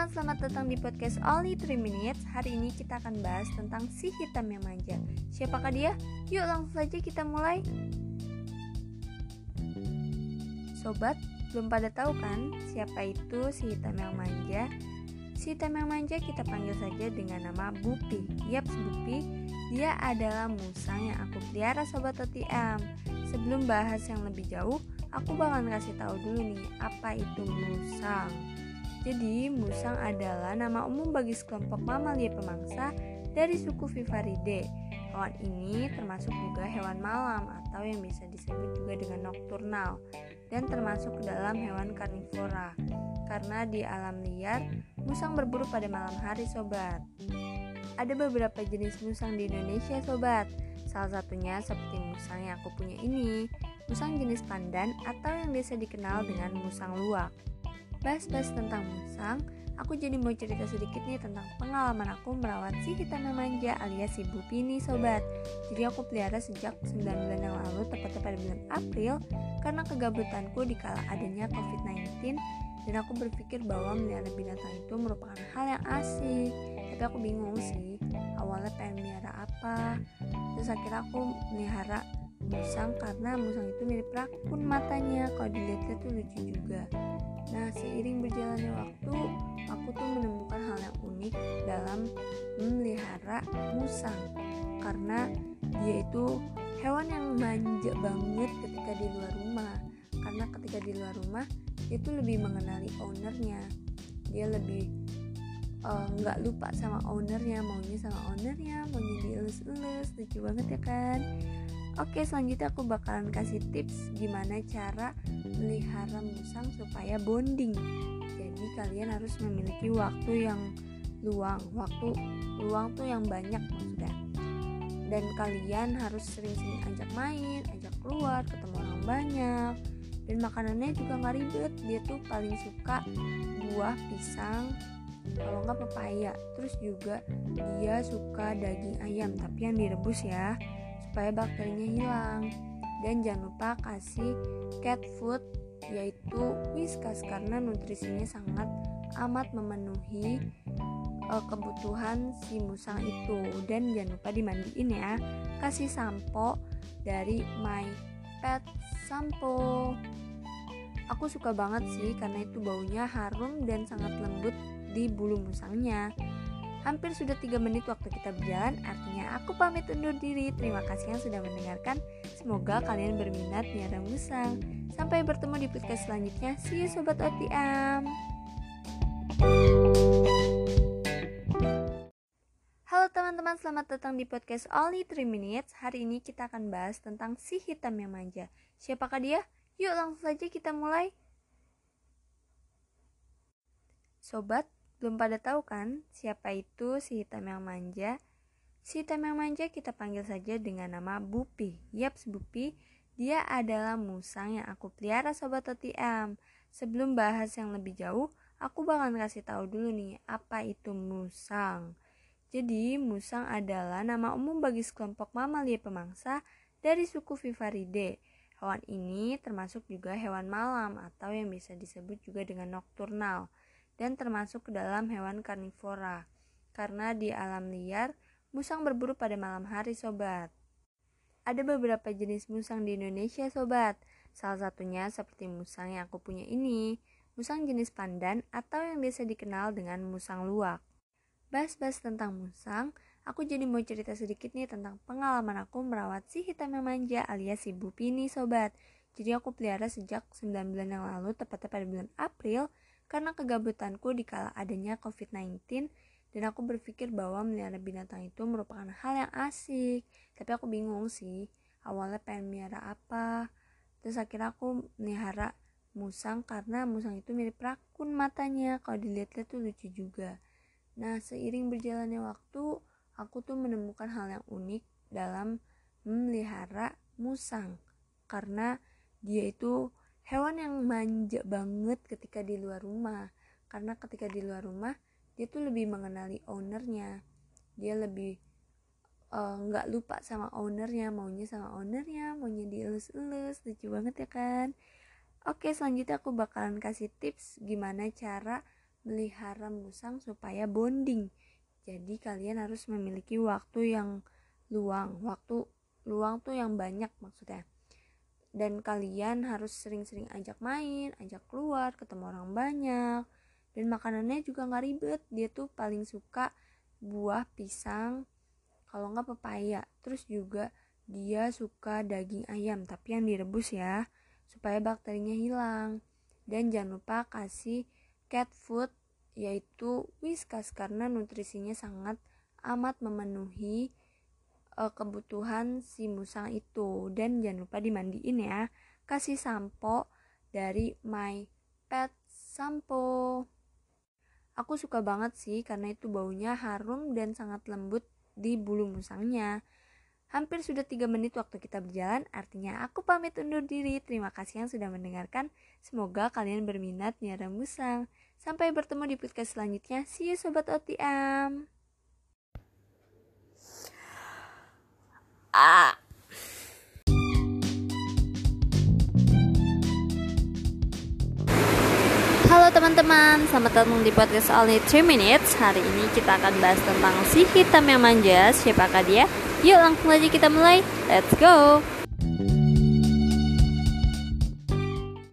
teman-teman, selamat datang di podcast Only 3 Minutes. Hari ini kita akan bahas tentang si hitam yang manja. Siapakah dia? Yuk langsung saja kita mulai. Sobat, belum pada tahu kan siapa itu si hitam yang manja? Si hitam yang manja kita panggil saja dengan nama Bupi. Yap, Bupi, dia adalah musang yang aku pelihara Sobat OTM Sebelum bahas yang lebih jauh, aku bakalan kasih tahu dulu nih apa itu musang jadi, musang adalah nama umum bagi sekelompok mamalia pemangsa dari suku Vivaridae. Hewan ini termasuk juga hewan malam atau yang bisa disebut juga dengan nokturnal dan termasuk ke dalam hewan karnivora. Karena di alam liar, musang berburu pada malam hari, sobat. Ada beberapa jenis musang di Indonesia, sobat. Salah satunya seperti musang yang aku punya ini, musang jenis pandan atau yang biasa dikenal dengan musang luwak bahas-bahas tentang musang, aku jadi mau cerita sedikit nih tentang pengalaman aku merawat si yang manja alias si Bupi nih sobat. Jadi aku pelihara sejak 9 bulan yang lalu tepat pada bulan April karena kegabutanku di kala adanya COVID-19 dan aku berpikir bahwa melihara binatang itu merupakan hal yang asik. Tapi aku bingung sih, awalnya pengen melihara apa. Terus akhirnya aku melihara musang karena musang itu mirip rakun matanya kalau dilihat tuh lucu juga Nah, seiring berjalannya waktu, aku tuh menemukan hal yang unik dalam memelihara musang karena dia itu hewan yang manja banget ketika di luar rumah. Karena ketika di luar rumah, dia tuh lebih mengenali ownernya. Dia lebih eh, nggak uh, lupa sama ownernya, maunya sama ownernya, maunya dielus-elus, lucu banget ya kan? Oke, selanjutnya aku bakalan kasih tips gimana cara melihara musang supaya bonding. Jadi kalian harus memiliki waktu yang luang, waktu luang tuh yang banyak maksudnya. Dan kalian harus sering-sering ajak main, ajak keluar, ketemu orang banyak. Dan makanannya juga nggak ribet. Dia tuh paling suka buah pisang, kalau nggak pepaya. Terus juga dia suka daging ayam, tapi yang direbus ya supaya bakterinya hilang. Dan jangan lupa kasih cat food yaitu whiskas karena nutrisinya sangat amat memenuhi uh, kebutuhan si musang itu. Dan jangan lupa dimandiin ya. Kasih sampo dari my pet sampo. Aku suka banget sih karena itu baunya harum dan sangat lembut di bulu musangnya Hampir sudah 3 menit waktu kita berjalan, artinya aku pamit undur diri. Terima kasih yang sudah mendengarkan. Semoga kalian berminat niara musang. Sampai bertemu di podcast selanjutnya. See you Sobat OTM. Halo teman-teman, selamat datang di podcast Only 3 Minutes. Hari ini kita akan bahas tentang si hitam yang manja. Siapakah dia? Yuk langsung saja kita mulai. Sobat, belum pada tahu kan siapa itu si hitam yang manja? Si hitam yang manja kita panggil saja dengan nama Bupi. Yap, Bupi. Dia adalah musang yang aku pelihara sobat OTM. Sebelum bahas yang lebih jauh, aku bakalan kasih tahu dulu nih apa itu musang. Jadi, musang adalah nama umum bagi sekelompok mamalia pemangsa dari suku Vivaridae. Hewan ini termasuk juga hewan malam atau yang bisa disebut juga dengan nokturnal dan termasuk ke dalam hewan karnivora. Karena di alam liar, musang berburu pada malam hari, sobat. Ada beberapa jenis musang di Indonesia, sobat. Salah satunya seperti musang yang aku punya ini, musang jenis pandan atau yang biasa dikenal dengan musang luwak. Bahas-bahas tentang musang, aku jadi mau cerita sedikit nih tentang pengalaman aku merawat si hitam yang manja alias si Bupi nih sobat. Jadi aku pelihara sejak 9 bulan yang lalu, tepatnya pada bulan April, karena kegabutanku di kala adanya COVID-19 dan aku berpikir bahwa melihara binatang itu merupakan hal yang asik. Tapi aku bingung sih, awalnya pengen melihara apa. Terus akhirnya aku melihara musang karena musang itu mirip rakun matanya. Kalau dilihat-lihat tuh lucu juga. Nah, seiring berjalannya waktu, aku tuh menemukan hal yang unik dalam memelihara musang. Karena dia itu hewan yang manja banget ketika di luar rumah karena ketika di luar rumah dia tuh lebih mengenali ownernya dia lebih eh, nggak uh, lupa sama ownernya maunya sama ownernya maunya dielus-elus lucu banget ya kan oke selanjutnya aku bakalan kasih tips gimana cara melihara musang supaya bonding. Jadi kalian harus memiliki waktu yang luang, waktu luang tuh yang banyak maksudnya. Dan kalian harus sering-sering ajak main, ajak keluar, ketemu orang banyak. Dan makanannya juga nggak ribet. Dia tuh paling suka buah pisang, kalau nggak pepaya. Terus juga dia suka daging ayam, tapi yang direbus ya, supaya bakterinya hilang. Dan jangan lupa kasih cat food yaitu whiskas karena nutrisinya sangat amat memenuhi uh, kebutuhan si musang itu dan jangan lupa dimandiin ya kasih sampo dari my pet sampo aku suka banget sih karena itu baunya harum dan sangat lembut di bulu musangnya Hampir sudah 3 menit waktu kita berjalan, artinya aku pamit undur diri. Terima kasih yang sudah mendengarkan. Semoga kalian berminat nyara musang. Sampai bertemu di podcast selanjutnya. See you Sobat OTM. Ah. Halo teman-teman, selamat datang di podcast Only 3 Minutes Hari ini kita akan bahas tentang si hitam yang manja Siapakah dia? Yuk langsung aja kita mulai. Let's go.